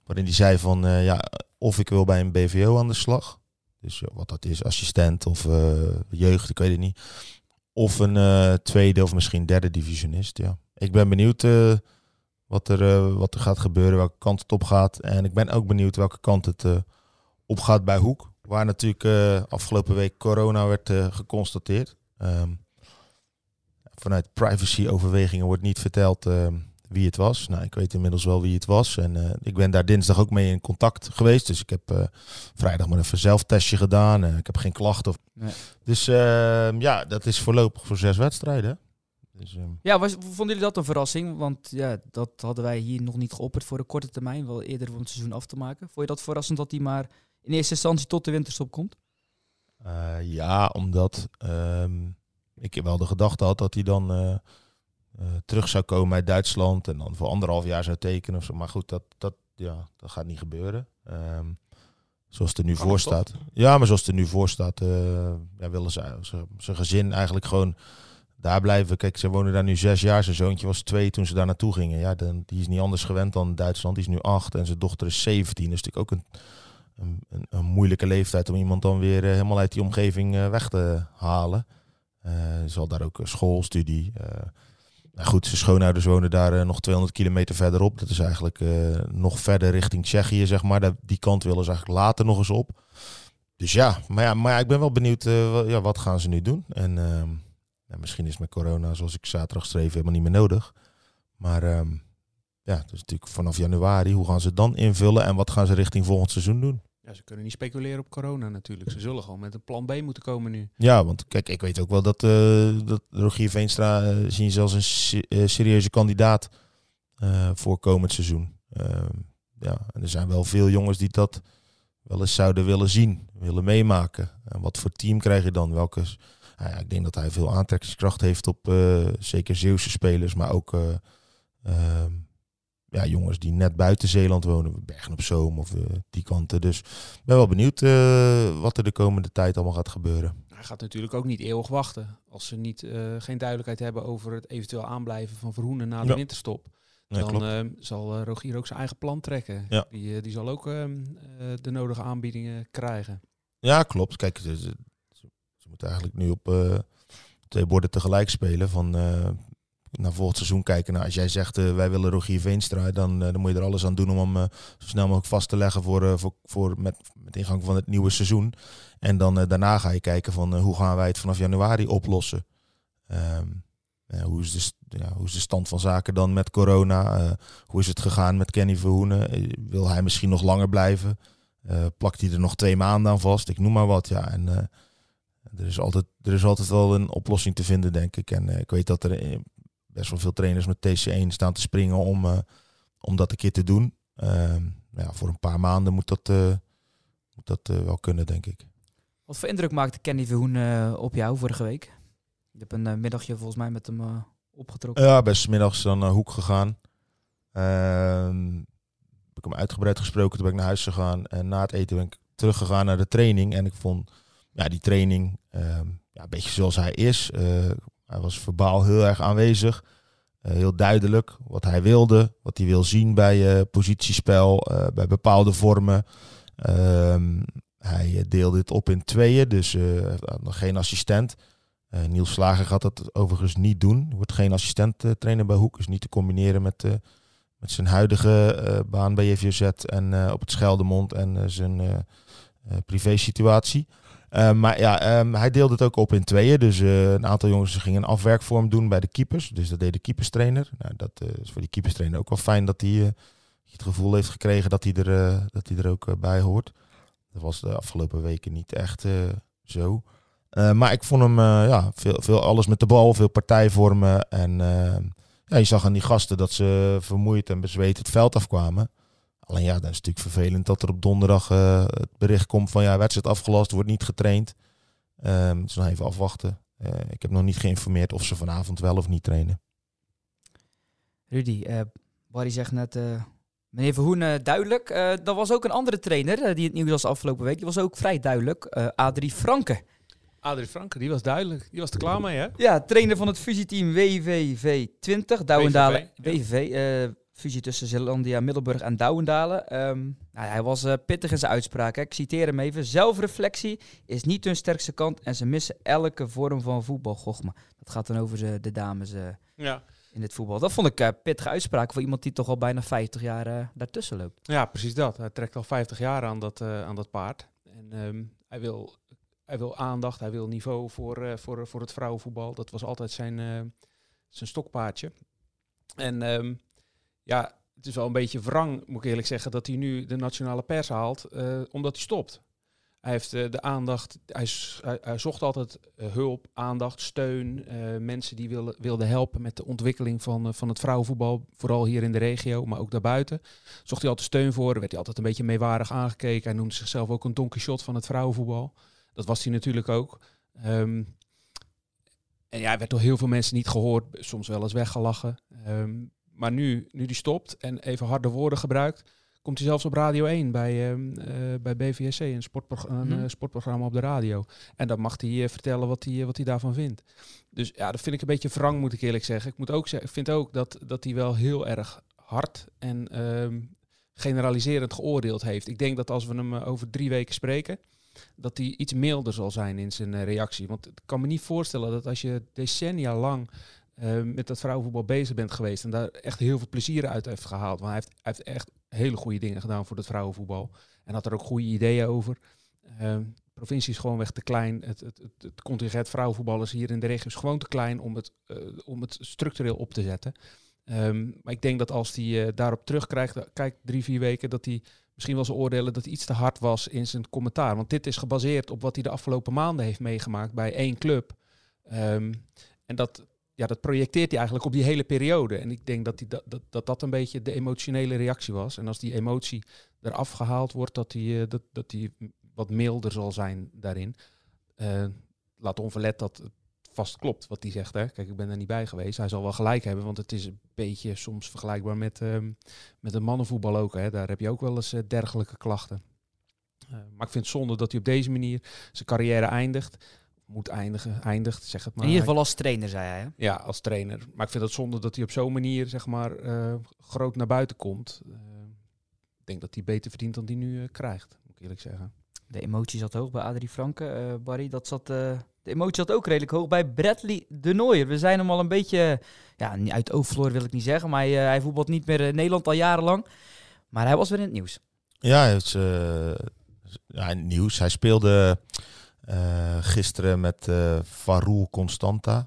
Waarin hij zei van, eh, ja, of ik wil bij een BVO aan de slag. Dus wat dat is, assistent of jeugd, ik weet het niet. Of een tweede of misschien derde divisionist. Ja. Ik ben benieuwd wat, er, wat er gaat gebeuren, welke kant het op gaat. En ik ben ook benieuwd welke kant het op gaat bij Hoek. Waar natuurlijk eh, afgelopen week corona werd eh, geconstateerd. Ehm, vanuit privacy-overwegingen wordt niet verteld ehm, wie het was. Nou, ik weet inmiddels wel wie het was. En eh, ik ben daar dinsdag ook mee in contact geweest. Dus ik heb vrijdag maar even zelftestje gedaan. ik heb geen klachten. Of... Nee. Dus ehm, ja, dat is voorlopig voor zes wedstrijden. Dus, Ja, was, vonden jullie dat een verrassing? Want ja, dat hadden wij hier nog niet geopperd voor de korte termijn, wel eerder om het seizoen af te maken. Vond je dat verrassend dat hij maar in eerste instantie tot de winterstop komt? eh, ja, omdat ehm, ik wel de gedachte had dat hij dan eh, eh, terug zou komen uit Duitsland en dan voor anderhalf jaar zou tekenen. Of zo. Maar goed, dat, dat, ja, dat gaat niet gebeuren. Ehm, zoals het er nu Kan voor staat. Ja, maar zoals het er nu voor staat, eh, ja, willen ze zijn gezin eigenlijk gewoon daar blijven. Kijk, ze wonen daar nu zes jaar. Zijn zoontje was twee toen ze daar naartoe gingen. Ja, dan, die is niet anders gewend dan Duitsland. Die is nu acht en zijn dochter is 17. Dat is natuurlijk ook een, een, een, moeilijke leeftijd om iemand dan weer eh, helemaal uit die omgeving eh, weg te halen. Eh zal daar ook een schoolstudie. eh nou goed, zijn schoonouders wonen daar nog 200 kilometer verderop. Dat is eigenlijk nog verder richting Tsjechië, zeg maar. Die kant willen ze eigenlijk later nog eens op. Dus ja, maar ja, maar ja ik ben wel benieuwd, ja, wat gaan ze nu doen? En ehm, ja, misschien is met corona, zoals ik zaterdag schreef, helemaal niet meer nodig. Maar ehm, ja, dus natuurlijk vanaf januari, hoe gaan ze dan invullen en wat gaan ze richting volgend seizoen doen? Ja, ze kunnen niet speculeren op corona natuurlijk. Ze zullen gewoon met een plan B moeten komen nu. Ja, want kijk, ik weet ook wel dat, eh, dat Rogier Veenstra eh, zien ze als een eh, serieuze kandidaat voor komend seizoen. Ehm, ja, en er zijn wel veel jongens die dat wel eens zouden willen zien, willen meemaken. En wat voor team krijg je dan? Welke, nou ja, ik denk dat hij veel aantrekkingskracht heeft op zeker Zeeuwse spelers, maar ook eh, ehm, ja, jongens die net buiten Zeeland wonen, Bergen op Zoom of eh, die kanten. Dus ik ben wel benieuwd eh, wat er de komende tijd allemaal gaat gebeuren. Hij gaat natuurlijk ook niet eeuwig wachten. Als ze niet, eh, geen duidelijkheid hebben over het eventueel aanblijven van Verhoenen na de Ja. winterstop. Dan zal Rogier ook zijn eigen plan trekken. Ja. Die, die zal ook ehm, eh, de nodige aanbiedingen krijgen. Ja, klopt. Kijk, ze, ze, ze moeten eigenlijk nu op twee borden tegelijk spelen. Van naar volgend seizoen kijken. Nou, als jij zegt eh, wij willen Rogier Veenstra, dan, eh, dan moet je er alles aan doen om hem eh, zo snel mogelijk vast te leggen voor, voor, voor met, met ingang van het nieuwe seizoen. En dan daarna ga je kijken van hoe gaan wij het vanaf januari oplossen. Ehm, hoe, is de, ja, hoe is de stand van zaken dan met corona? Hoe is het gegaan met Kenny Verhoenen? Wil hij misschien nog langer blijven? Plakt hij er nog twee maanden aan vast? Ik noem maar wat. Ja, en er, is altijd, er is altijd wel een oplossing te vinden, denk ik. En ik weet dat er best wel veel trainers met TC1 staan te springen om, eh, om dat een keer te doen. Ehm, ja, voor een paar maanden moet dat, eh, moet dat eh, wel kunnen, denk ik. Wat voor indruk maakte Kenny Verhoen op jou vorige week? Je hebt een middagje volgens mij met hem opgetrokken. Ja, best middags dan naar Hoek gegaan. Ehm, heb ik hem uitgebreid gesproken, toen ben ik naar huis gegaan. En na het eten ben ik teruggegaan naar de training. En ik vond ja, die training ehm, ja, een beetje zoals hij is. Hij was verbaal heel erg aanwezig. Eh, heel duidelijk wat hij wilde, wat hij wil zien bij eh, positiespel, eh, bij bepaalde vormen. Ehm, hij deelde het op in tweeën, dus nog geen assistent. Niels Slager gaat dat overigens niet doen. Wordt geen assistent trainer bij Hoek. Is niet te combineren met, met zijn huidige baan bij JVZ en op het Scheldemond en zijn eh eh, privé situatie. Eh, maar ja, ehm, hij deelde het ook op in tweeën. Dus eh, een aantal jongens gingen een afwerkvorm doen bij de keepers. Dus dat deed de keeperstrainer. Nou, dat eh, is voor die keeperstrainer ook wel fijn dat hij eh, het gevoel heeft gekregen dat hij er, dat hij er ook bij hoort. Dat was de afgelopen weken niet echt zo. Maar ik vond hem, ja, veel, veel alles met de bal, veel partijvormen. En ja, je zag aan die gasten dat ze vermoeid en bezweet het veld afkwamen. Alleen ja, dat is natuurlijk vervelend dat er op donderdag eh, het bericht komt van ja, wedstrijd afgelast, wordt niet getraind. Ehm dus nog even afwachten. Eh, ik heb nog niet geïnformeerd of ze vanavond wel of niet trainen. Rudy, eh Barry zegt net, eh, meneer Verhoen, eh, duidelijk. Eh dat was ook een andere trainer die het nieuws was afgelopen week. Die was ook vrij duidelijk. eh Adrie Franke. Adrie Franke, die was duidelijk. Die was er klaar mee, hè? Ja, trainer van het fusieteam WVV 20, Douwendalen. WVV, WVV, eh, fusie tussen Zeelandia, Middelburg en Douwendalen. Ehm, nou, hij was eh, pittig in zijn uitspraak. hè. Ik citeer hem even. Zelfreflectie is niet hun sterkste kant en ze missen elke vorm van voetbalgochme. Dat gaat dan over de, de dames eh, Ja. in het voetbal. Dat vond ik eh pittige uitspraak voor iemand die toch al bijna 50 jaar daartussen loopt. ja, precies dat. Hij trekt al 50 jaar aan dat, aan dat paard. En ehm, hij, wil, hij wil aandacht, hij wil niveau voor, voor, voor het vrouwenvoetbal. Dat was altijd zijn, zijn stokpaardje. En ehm, ja, het is wel een beetje wrang, moet ik eerlijk zeggen, dat hij nu de nationale pers haalt, eh, omdat hij stopt. Hij heeft eh, de aandacht, hij, zocht altijd eh, hulp, aandacht, steun. mensen die wilden, helpen met de ontwikkeling van, van het vrouwenvoetbal. Vooral hier in de regio, maar ook daarbuiten. Zocht hij altijd steun voor, werd hij altijd een beetje meewarig aangekeken. Hij noemde zichzelf ook een Don Quixote van het vrouwenvoetbal. Dat was hij natuurlijk ook. Ehm, en ja, hij werd door heel veel mensen niet gehoord, soms wel eens weggelachen. Ehm, maar nu, nu die stopt en even harde woorden gebruikt, komt hij zelfs op Radio 1 bij, ehm, eh, bij BVSC, een, sportprog- een Mhm. eh, sportprogramma op de radio. En dan mag hij eh, vertellen wat hij, wat hij daarvan vindt. Dus ja, dat vind ik een beetje wrang, moet ik eerlijk zeggen. Ik moet ook zeggen, ik vind ook dat, dat hij wel heel erg hard en ehm, generaliserend geoordeeld heeft. Ik denk dat als we hem over drie weken spreken, dat hij iets milder zal zijn in zijn reactie. Want ik kan me niet voorstellen dat als je decennia lang eh, met dat vrouwenvoetbal bezig bent geweest en daar echt heel veel plezier uit heeft gehaald. Want hij heeft, heeft echt hele goede dingen gedaan voor het vrouwenvoetbal. En had er ook goede ideeën over. Eh, provincie is gewoon weg te klein. Het, het, het, het contingent vrouwenvoetballers hier in de regio is gewoon te klein om het, eh, om het structureel op te zetten. Ehm, maar ik denk dat als hij daarop terugkrijgt, kijkt drie, vier weken, dat hij misschien wel zou oordelen dat hij iets te hard was in zijn commentaar. Want dit is gebaseerd op wat hij de afgelopen maanden heeft meegemaakt bij één club. Ehm, en dat, ja, dat projecteert hij eigenlijk op die hele periode. En ik denk dat, hij dat, dat, dat een beetje de emotionele reactie was. En als die emotie eraf gehaald wordt, dat hij, eh, dat, dat wat milder zal zijn daarin. Eh, laat onverlet dat het vast klopt wat hij zegt. Hè. Kijk, ik ben er niet bij geweest. Hij zal wel gelijk hebben, want het is een beetje soms vergelijkbaar met, ehm met een mannenvoetbal ook. Hè. Daar heb je ook wel eens eh, dergelijke klachten. Maar ik vind het zonde dat hij op deze manier zijn carrière eindigt. Moet eindigen, eindigt, zeg het maar. In ieder geval als trainer, zei hij. Hè? Ja, als trainer. Maar ik vind het zonde dat hij op zo'n manier, zeg maar, eh, groot naar buiten komt. Eh, ik denk dat hij beter verdient dan hij nu eh, krijgt, moet ik eerlijk zeggen. De emotie zat hoog bij Adrie Franke, eh, Barry. Dat zat, eh, de emotie zat ook redelijk hoog bij Bradley de Nooier. We zijn hem al een beetje, ja, niet uit overvloer wil ik niet zeggen, maar hij, eh, hij voetbalt niet meer in Nederland al jarenlang. Maar hij was weer in het nieuws. Ja, het is eh, ja, nieuws. Hij speelde gisteren met eh Faroul Constanta,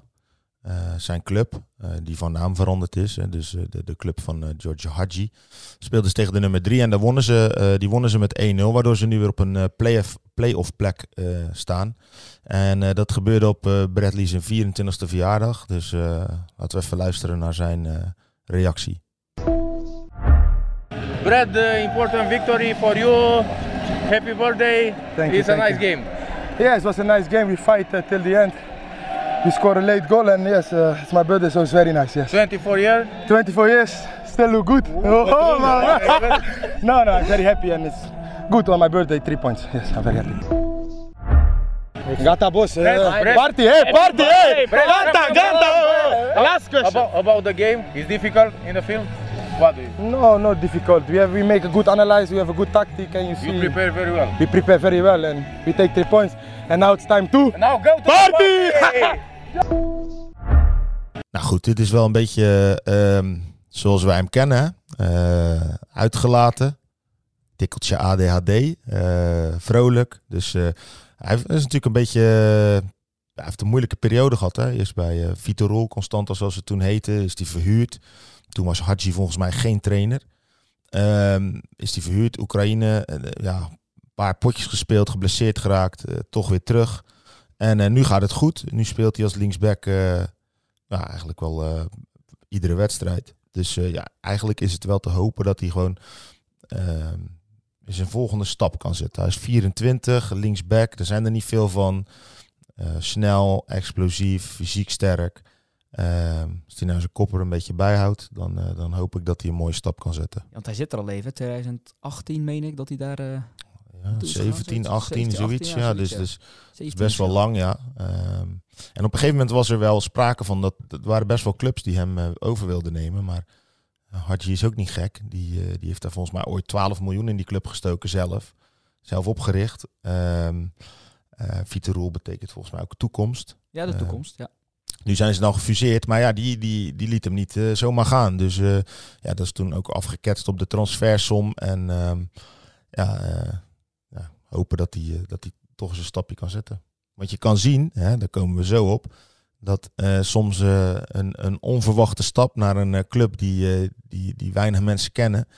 eh, zijn club, eh, die van naam veranderd is. Hè, dus eh, de, de club van eh, George Hadji. Speelden ze tegen de nummer 3 en daar wonnen ze, eh, die wonnen ze met 1-0, waardoor ze nu weer op een eh, play-off play-off plek eh, staan. En eh, dat gebeurde op eh, Bradley zijn 24e verjaardag. Dus eh, laten we even luisteren naar zijn eh, reactie. Brad, the important victory for you. Happy birthday. Thank you, it's a thank nice you. game. Yes, it was a nice game. We fight uh, till the end. We scored a late goal, and yes, uh, it's my birthday, so it's very nice. Yes, 24 years. 24 years, still look good. Oh, oh, man. no, no, I'm very happy, and it's good on my birthday. Three points. Yes, I'm very happy. Gata, boss. Uh, Brad. party, hey, party, hey. Brad, Gata, Brad, gata. Brad. Last question. About, about the game, it's difficult in the field. What? No, not difficult. We have we make a good analyze. We have a good tactic, and you see. You prepare very well. We prepare very well, and we take three points. And now it's time to. Now go to Party! Nou goed, dit is wel een beetje ehm, zoals wij hem kennen. Eh, uitgelaten. Tikkeltje ADHD. eh, vrolijk. Dus eh, hij heeft- is natuurlijk een beetje... hij heeft een moeilijke periode gehad. Hè. Eerst bij eh Vitorol, Constanta zoals het toen heette, is hij verhuurd. Toen was Hadji volgens mij geen trainer. Ehm, is hij verhuurd, Oekraïne. eh, ja, een paar potjes gespeeld, geblesseerd geraakt. eh, toch weer terug. En eh, nu gaat het goed. Nu speelt hij als linksback... nou, eigenlijk wel iedere wedstrijd. Dus ja, eigenlijk is het wel te hopen dat hij gewoon ehm, zijn volgende stap kan zetten. Hij is 24, linksback. Er zijn er niet veel van. Snel, explosief, fysiek sterk. Ehm, als hij nou zijn kop er een beetje bijhoudt, dan, eh, dan hoop ik dat hij een mooie stap kan zetten. Want hij zit er al even, 2018 meen ik, dat hij daar... eh Ja, Toen is het 17, wel 18, 17, zoiets. 18, ja, dus, dus Dat 17 is best wel lang, ja. Ehm, en op een gegeven moment was er wel sprake van dat er waren best wel clubs die hem eh, over wilden nemen. Maar Hadji is ook niet gek. Die, die heeft daar volgens mij ooit 12 miljoen in die club gestoken zelf. Zelf opgericht. Viteroel betekent volgens mij ook toekomst. Ja, de toekomst, ja. Nu zijn ze dan gefuseerd, maar ja, die, die, die liet hem niet eh, zomaar gaan. Dus eh, ja, dat is toen ook afgeketst op de transfersom. En ehm, ja, eh, ja, hopen dat hij, dat toch eens een stapje kan zetten. Want je kan zien, hè, daar komen we zo op, Dat soms een, een onverwachte stap naar een club die, die, die weinig mensen kennen,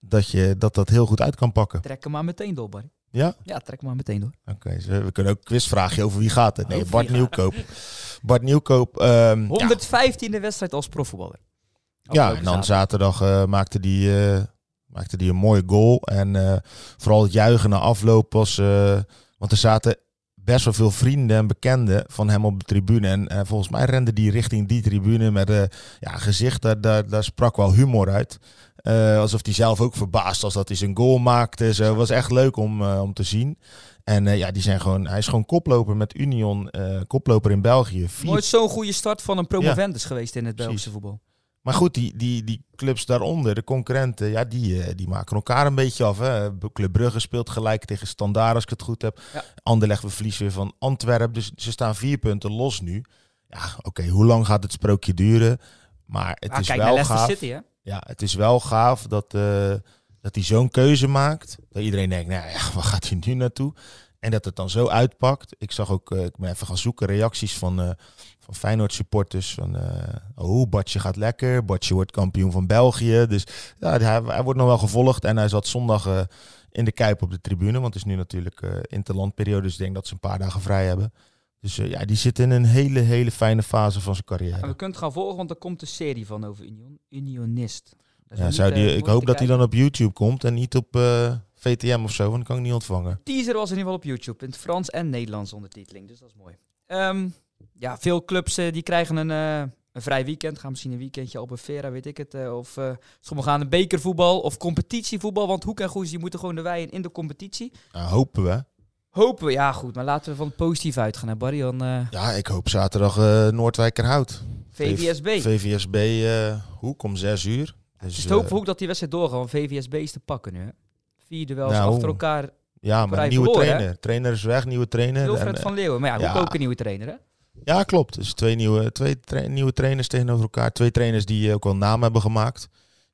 dat, je, dat dat heel goed uit kan pakken. Trek hem maar meteen door, Barry. Ja? Ja, trek maar meteen door. Oké, dus we we kunnen ook een quizvraagje over wie gaat het. Nee, Over Bart Nieuwkoop. Bart Nieuwkoop. ehm, ja, 115e wedstrijd als profvoetballer. Ja, en dan zaterdag. eh, maakte die, maakte die een mooie goal. En eh, vooral het juichen na afloop was... want er zaten best wel veel vrienden en bekenden van hem op de tribune. En eh, volgens mij rende die richting die tribune met eh ja, gezicht. Daar, daar, daar sprak wel humor uit. Eh, alsof hij zelf ook verbaasd was dat hij zijn goal maakte. Zo Het was echt leuk om, om te zien. En ja, die zijn gewoon, hij is gewoon koploper met Union. koploper in België. Vier Nooit zo'n goede start van een promovendus geweest in het Belgische voetbal. Maar goed, die, die, die clubs daaronder, de concurrenten, ja, die, eh, die maken elkaar een beetje af. Hè. Club Brugge speelt gelijk tegen Standaard, als ik het goed heb. Ja. Anderlecht, we verliezen weer van Antwerpen. Dus ze staan vier punten los nu. Ja, oké, hoe lang gaat het sprookje duren? Maar het Ah, is kijk wel gaaf. City, hè? Ja, het is wel gaaf dat, eh, dat hij zo'n keuze maakt. Dat iedereen denkt, nou ja, waar gaat hij nu naartoe? En dat het dan zo uitpakt. Ik zag ook, eh, ik ben even gaan zoeken, reacties van, van Feyenoord supporters. Van, eh oh, Bartje gaat lekker. Bartje wordt kampioen van België. Dus ja, hij, hij wordt nog wel gevolgd. En hij zat zondag eh, in de Kuip op de tribune. Want het is nu natuurlijk eh interlandperiode. Dus ik denk dat ze een paar dagen vrij hebben. Dus ja, die zit in een hele, hele fijne fase van zijn En carrière. we kunnen het gaan volgen, want er komt een serie van over Union. Unionist. Ja, zou die, ik hoop dat hij dan op YouTube komt en niet op VTM of zo, want dan kan ik niet ontvangen. teaser was in ieder geval op YouTube. In het Frans en Nederlands ondertiteling. Dus dat is mooi. Ehm, ja, veel clubs eh, die krijgen een, eh, een vrij weekend. Gaan misschien een weekendje Albufeira, weet ik het. eh, of sommigen gaan een bekervoetbal of competitievoetbal. Want Hoek en Goes die moeten gewoon de wei in, in de competitie. Nou, hopen we. Hopen we, ja goed. Maar laten we van het positief uitgaan. Hè, Barry, dan Ja, ik hoop zaterdag eh Noordwijkerhout. VVSB. VVSB eh, Hoek om 6 uur. Dus, Het is voor Hoek dat die wedstrijd doorgaat. Want VVSB is te pakken nu. Hè. Vier duels Nou, achter elkaar. ja, maar nieuwe trainer. Trainer is weg, nieuwe trainer. Wilfred En, van Leeuwen. Maar ja, Hoek ja. ook een nieuwe trainer hè. Ja, klopt. Dus twee, nieuwe, twee tra- nieuwe trainers tegenover elkaar. Twee trainers die eh, ook wel naam hebben gemaakt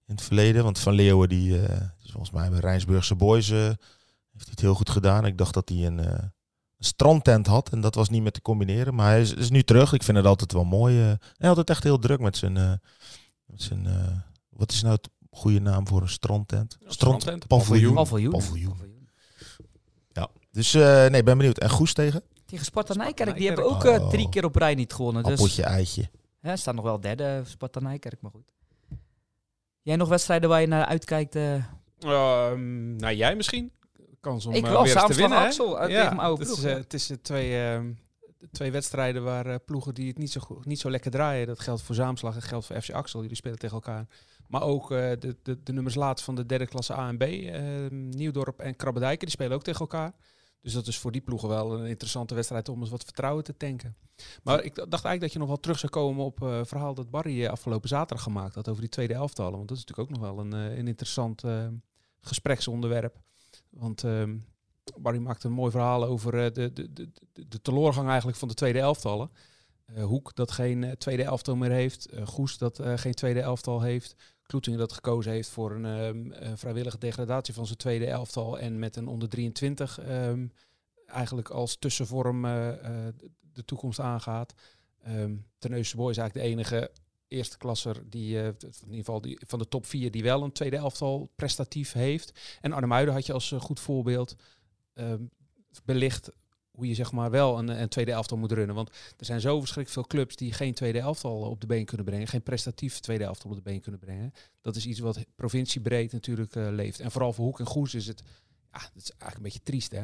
in het verleden. Want Van Leeuwen, die eh, is volgens mij bij Rijnsburgse Boys, eh, heeft hij het heel goed gedaan. Ik dacht dat hij een, een strandtent had en dat was niet meer te combineren. Maar hij is, is nu terug. Ik vind het altijd wel mooi. hij had het echt heel druk met zijn... met zijn wat is nou het goede naam voor een strandtent? strandtent, paviljoen. Paviljoen. Paviljoen. Dus eh, nee, ben benieuwd. En Goes tegen? Tegen Sparta Nijkerk. Die hebben ook eh, Oh. drie keer op rij niet gewonnen. Dus Appeltje, eitje. hè, staan nog wel derde, Sparta Nijkerk, maar goed. Jij nog wedstrijden waar je naar uitkijkt? eh, Ehm, nou, jij misschien? Kans om Ik eh, wel, weer te winnen, hè? Axel, tegen mijn oude het is, ploeg, ja. Het is twee, ehm, twee wedstrijden waar ploegen die het niet zo, goed, niet zo lekker draaien. Dat geldt voor Zaamslag en geldt voor FC Axel. Jullie spelen tegen elkaar. Maar ook eh, de, de, de nummers laat van de derde klasse A en B. ehm, Nieuwdorp en Krabbedijken, die spelen ook tegen elkaar. Dus dat is voor die ploegen wel een interessante wedstrijd om eens wat vertrouwen te tanken. Maar ik dacht eigenlijk dat je nog wel terug zou komen op eh, het verhaal dat Barry eh, afgelopen zaterdag gemaakt had over die tweede elftallen. Want dat is natuurlijk ook nog wel een, eh, een interessant eh, gespreksonderwerp. Want ehm, Barry maakte een mooi verhaal over eh, de, de, de, de, teleurgang eigenlijk van de tweede elftallen. Eh, Hoek dat geen eh, tweede elftal meer heeft. Eh, Goes dat eh, geen tweede elftal heeft. Kloetingen dat gekozen heeft voor een ehm, eh, vrijwillige degradatie van zijn tweede elftal. En met een onder 23 ehm, eigenlijk als tussenvorm eh, eh, de toekomst aangaat. Ehm Terneuzen Boy is eigenlijk de enige eerste klasser die, eh, in ieder geval die, van de top 4 die wel een tweede elftal prestatief heeft. En Arnhem had je als goed voorbeeld belicht hoe je zeg maar wel een, een tweede elftal moet runnen. Want er zijn zo verschrikkelijk veel clubs die geen tweede elftal op de been kunnen brengen. Geen prestatief tweede elftal op de been kunnen brengen. Dat is iets wat provinciebreed natuurlijk eh, leeft. En vooral voor Hoek en Goes is het, ja, dat is eigenlijk een beetje triest hè.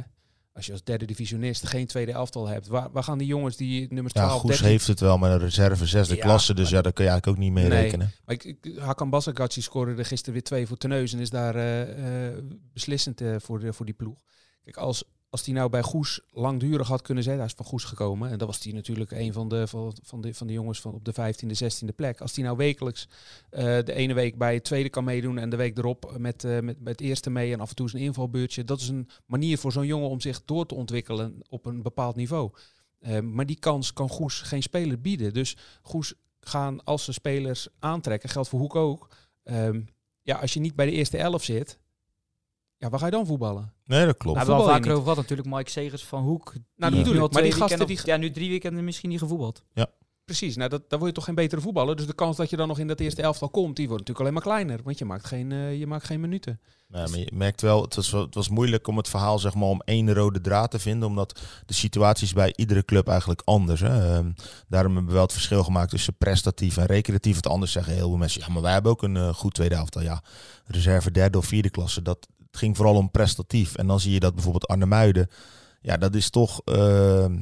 Als je als derde divisionist geen tweede elftal hebt, waar, waar gaan die jongens die nummers Ja, 12, Goes 13... heeft het wel met een reserve zesde Ja, klasse, dus maar- ja, daar kun je eigenlijk ook niet mee Nee. rekenen. Maar ik, ik, Hakan Basagaci scoorde gisteren weer twee voor Teneus en is daar eh, eh, beslissend voor, de, voor die ploeg. Kijk, als, als die nou bij Goes langdurig had kunnen zijn, hij is van Goes gekomen en dat was die natuurlijk een van de, van, de, van de jongens van op de 15e, 16e plek. Als die nou wekelijks eh, de ene week bij het tweede kan meedoen en de week erop met, eh, met, met het eerste mee en af en toe zijn invalbeurtje, dat is een manier voor zo'n jongen om zich door te ontwikkelen op een bepaald niveau. Eh, maar die kans kan Goes geen speler bieden. Dus Goes gaan als ze spelers aantrekken, geldt voor Hoek ook. Ehm, ja, als je niet bij de eerste elf zit, ja, waar ga je dan voetballen? Nee, dat klopt. Nou, we hebben al vaker over gehad natuurlijk. Mike Segers van Hoek. Nou, die dat bedoel nu ik. al Maar die gasten die- Ja, nu drie weekenden misschien niet gevoetbald. Precies, nou dat, dan word je toch geen betere voetballer. Dus de kans dat je dan nog in dat eerste elftal komt, die wordt natuurlijk alleen maar kleiner. Want je maakt geen, eh, je maakt geen minuten. Ja, maar je merkt wel, het was, het was moeilijk om het verhaal zeg maar, om één rode draad te vinden. Omdat de situaties bij iedere club eigenlijk anders. Hè. Ehm, daarom hebben we wel het verschil gemaakt tussen prestatief en recreatief. Want anders zeggen heel veel mensen, ja, maar wij hebben ook een eh, goed tweede elftal. Ja, reserve derde of vierde klasse. Dat, het ging vooral om prestatief. En dan zie je dat bijvoorbeeld Arnhemuiden, ja, dat is toch ehm,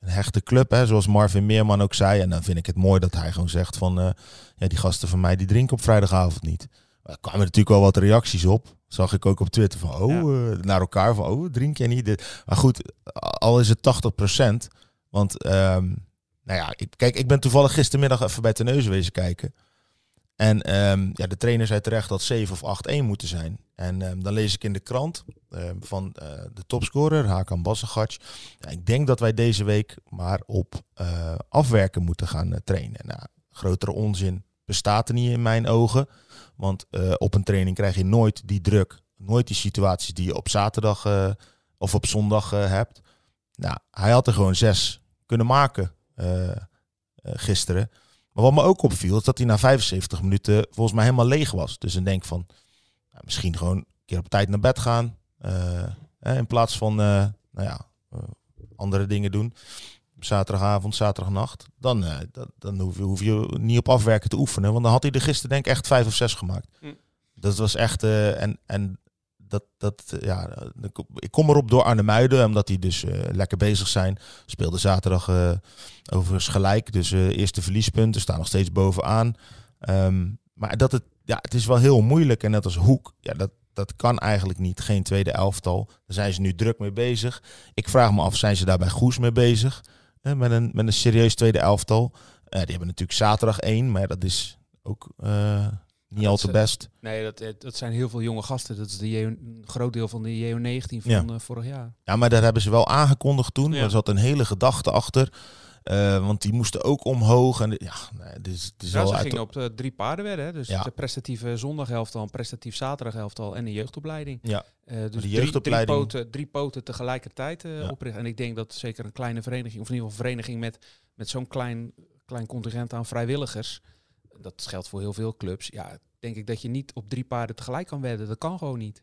een hechte club. Hè, zoals Marvin Meerman ook zei. En dan vind ik het mooi dat hij gewoon zegt van, eh, ja, die gasten van mij die drinken op vrijdagavond niet. Er kwamen natuurlijk wel wat reacties op. Zag ik ook op Twitter van, oh, eh, naar elkaar van, oh, drink jij niet? dit? Maar goed, al is het 80%. Want, ehm, nou ja, ik, kijk, ik ben toevallig gistermiddag even bij Terneuzen wezen kijken. En ehm, ja, de trainer zei terecht dat 7 of 8-1 moeten zijn. En ehm, dan lees ik in de krant ehm, van eh, de topscorer, Hakan Basagac. Ja, ik denk dat wij deze week maar op eh, afwerken moeten gaan eh, trainen. Nou, grotere onzin bestaat er niet in mijn ogen. Want op een training krijg je nooit die druk. Nooit die situaties die je op zaterdag of op zondag hebt. Nou, hij had er gewoon zes kunnen maken gisteren. Maar wat me ook opviel, is dat hij na 75 minuten volgens mij helemaal leeg was. Dus dan denk ik van, nou, misschien gewoon een keer op tijd naar bed gaan. eh, eh, in plaats van, eh, nou ja, andere dingen doen. Zaterdagavond, zaterdagnacht. Dan, dan, dan hoef, je, hoef je niet op afwerken te oefenen. Want dan had hij er gisteren denk ik echt vijf of zes gemaakt. Hm. Dat was echt... en, en dat, dat, ja, ik kom erop door Arnhemuiden, omdat die dus eh, lekker bezig zijn. Speelde zaterdag eh, overigens gelijk, dus eh, eerste verliespunten, staan nog steeds bovenaan. Ehm, maar dat het, ja, het is wel heel moeilijk en net als Hoek, ja, dat, dat kan eigenlijk niet. Geen tweede elftal. Daar zijn ze nu druk mee bezig. Ik vraag me af, zijn ze daar bij Goes mee bezig? Met, een, met een serieus tweede elftal. Die hebben natuurlijk zaterdag één, maar dat is ook niet dat al te eh, best. Nee, dat, eh, dat zijn heel veel jonge gasten. Dat is de JO een groot deel van de JO19 van Ja. eh, vorig jaar. Ja, maar dat hebben ze wel aangekondigd toen. Ja. Er zat een hele gedachte achter. Want die moesten ook omhoog. En de- ja, nee, dit is, dit is Ja, ze gingen op de drie paardenwedden. Hè? Dus Ja. de prestatieve zondagelftal, een prestatief zaterdagelftal en een jeugdopleiding. Ja. Dus drie, jeugdopleiding- drie, poten, drie poten tegelijkertijd Ja. oprichten. En ik denk dat zeker een kleine vereniging, of in ieder geval een vereniging met, met zo'n klein, klein contingent aan vrijwilligers, dat geldt voor heel veel clubs, ja, denk ik dat je niet op drie paarden tegelijk kan wedden. Dat kan gewoon niet.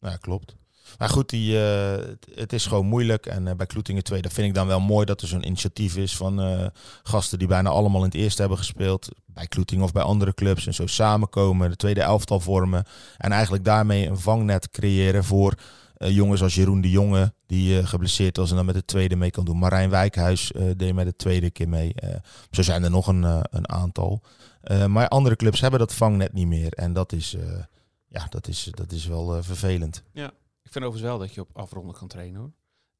Ja, klopt. Maar goed, die, eh, het, het is gewoon moeilijk. En eh, bij Kloetingen 2, dat vind ik dan wel mooi dat er zo'n initiatief is van eh, gasten die bijna allemaal in het eerste hebben gespeeld. Bij Kloetingen of bij andere clubs. En zo samenkomen, de tweede elftal vormen. En eigenlijk daarmee een vangnet creëren voor eh, jongens als Jeroen de Jonge, die eh, geblesseerd was en dan met de tweede mee kan doen. Marijn Wijkhuis eh, deed met de tweede keer mee. Zo zijn er nog een, een aantal. Maar andere clubs hebben dat vangnet niet meer. En dat is, ja, dat is, dat is wel vervelend. Ik vind overigens wel dat je op afronden kan trainen hoor.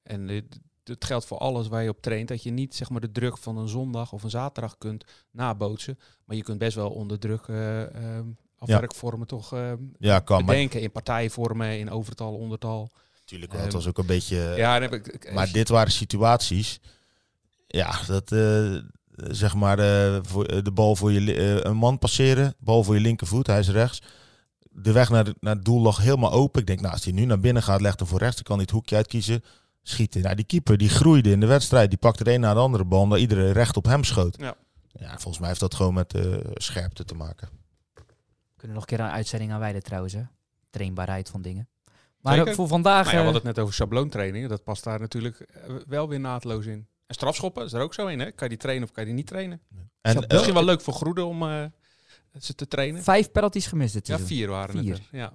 En dit, het geldt voor alles waar je op traint. Dat je niet zeg maar, de druk van een zondag of een zaterdag kunt nabootsen. Maar je kunt best wel onder druk eh, afwerkvormen toch eh, Ja, kan. Maar bedenken. In partijvormen, in overtal, ondertal. natuurlijk wel. Het Ehm, was ook een beetje. ja, heb ik, ik- maar dit waren situaties. Ja, dat eh, zeg maar voor, eh, de bal voor je een man passeren, bal voor je linkervoet, hij is rechts. De weg naar, de- naar het doel lag helemaal open. Ik denk, nou, als hij nu naar binnen gaat, legt hem voor rechts, dan kan hij het hoekje uitkiezen. Schieten. Nou, die keeper die groeide in de wedstrijd. Die pakte de een na de andere bal, omdat iedereen recht op hem schoot. Ja. Ja, volgens mij heeft dat gewoon met scherpte te maken. Kunnen nog een keer een uitzending aan wijden trouwens, hè? Trainbaarheid van dingen. Maar Zeker. voor vandaag... Nou ja, we eh, hadden het net over schabloontrainingen. Dat past daar natuurlijk eh, wel weer naadloos in. En strafschoppen is er ook zo in. Hè? Kan je die trainen of kan je die niet trainen? En, eh, Misschien wel leuk voor Groede om eh, ze te trainen. vijf penalties gemist dit Ja, vier waren Vier. het er. Ja,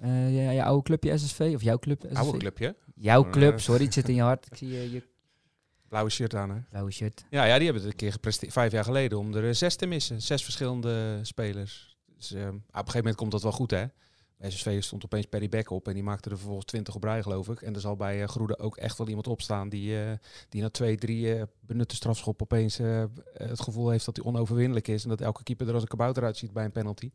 Eh, ja, je oude clubje SSV, of jouw club SSV? oude clubje. Jouw Eh, club, sorry, het zit in je hart. Ik zie je, je Blauwe shirt aan, hè? blauwe shirt. Ja, ja, die hebben het een keer gepresteerd, vijf jaar geleden, om er zes te missen. Zes verschillende spelers. Dus eh, op een gegeven moment komt dat wel goed, hè? SSV stond opeens Perry Beck op en die maakte er vervolgens 20 op rij, geloof ik. En er zal bij eh Groede ook echt wel iemand opstaan die, eh, die na twee, drie eh, benutte strafschop opeens het gevoel heeft dat hij onoverwinnelijk is. En dat elke keeper er als een kabouter uitziet bij een penalty.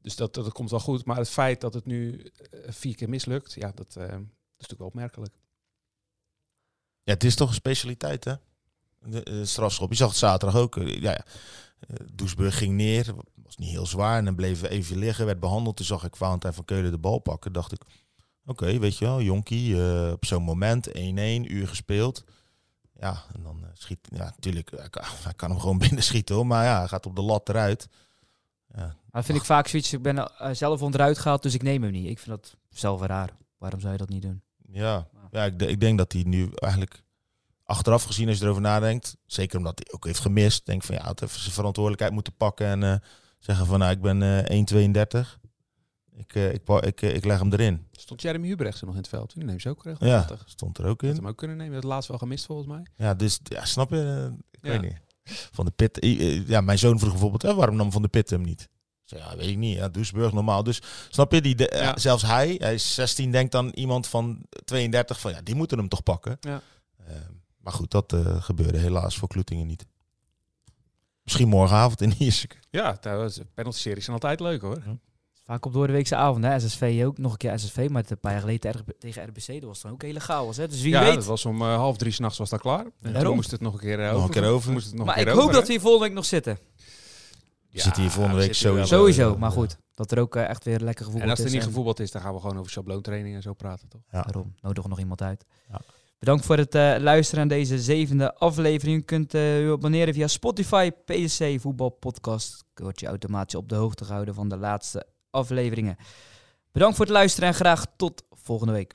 Dus dat, dat komt wel goed. Maar het feit dat het nu vier keer mislukt, ja, dat, eh, dat is natuurlijk wel opmerkelijk. Ja, het is toch een specialiteit, hè? De, de strafschop. Je zag het zaterdag ook. eh, Ja, ja. Eh, Doesburg ging neer. Was niet heel zwaar. En dan bleef we even liggen. Werd behandeld. Toen zag ik Valentijn van Keulen de bal pakken. Dacht ik, oké, weet je wel. Jonkie, eh, op zo'n moment. 1-1, uur gespeeld. ja, en dan eh, schiet... Ja, natuurlijk, hij kan, hij kan hem gewoon binnen schieten hoor. Maar ja, hij gaat op de lat eruit. Ja, Maar dat vind ik vaak zoiets. Ik ben eh, zelf onderuit gehaald, dus ik neem hem niet. Ik vind dat zelf raar. Waarom zou je dat niet doen? ja, ja ik, ik denk dat hij nu eigenlijk... Achteraf gezien, als je erover nadenkt, zeker omdat hij ook heeft gemist, denk van ja, had even zijn verantwoordelijkheid moeten pakken en eh, zeggen van nou, ik ben eh 1,32. Ik, eh, ik, ik, ik leg hem erin. Stond Jeremy Hubrechtsen nog in het veld? Die neemt ze ook Ja, regelmatig. stond er ook Had in. hem ook kunnen nemen. Dat laatst wel gemist volgens mij. Ja, dus ja, snap je? Ik Ja. weet niet. Van de Pit. Ja, mijn zoon vroeg bijvoorbeeld, waarom nam Van de Pit hem niet? Ja, weet ik niet. Ja, Duisburg normaal. Dus snap je? Die de- Ja. ja, zelfs hij, hij is 16, denkt dan iemand van 32 van ja, die moeten hem toch pakken. Ja. Eh, maar goed, dat eh, gebeurde helaas voor Kloetingen niet. Misschien morgenavond in Ierseke. Ja, trouwens, penalty-series zijn altijd leuk hoor. Vaak op doordeweekse avond, hè? SSV ook. Nog een keer SSV, maar het een paar jaar geleden tegen- tegen RBC, dat was dan ook hele chaos, hè? Dus wie ja, weet. dat was om eh, half drie s'nachts was dat klaar. En toen Daarom. moest het nog een keer eh, Nog een over. keer over. Moest het nog maar een ik keer hoop over, dat we hier volgende week nog zitten. We zitten hier volgende we week sowieso. Sowieso, maar ja. goed. Dat er ook echt weer lekker gevoel En als er is. niet gevoetbald is, dan gaan we gewoon over schabloontraining en zo praten, toch? Ja. Daarom, nodig nog iemand uit. Ja. Bedankt voor het eh, luisteren aan deze zevende aflevering. Je kunt eh, u abonneren via Spotify, PSC Voetbal Podcast. Word je automatisch op de hoogte gehouden van de laatste afleveringen. Bedankt voor het luisteren en graag tot volgende week.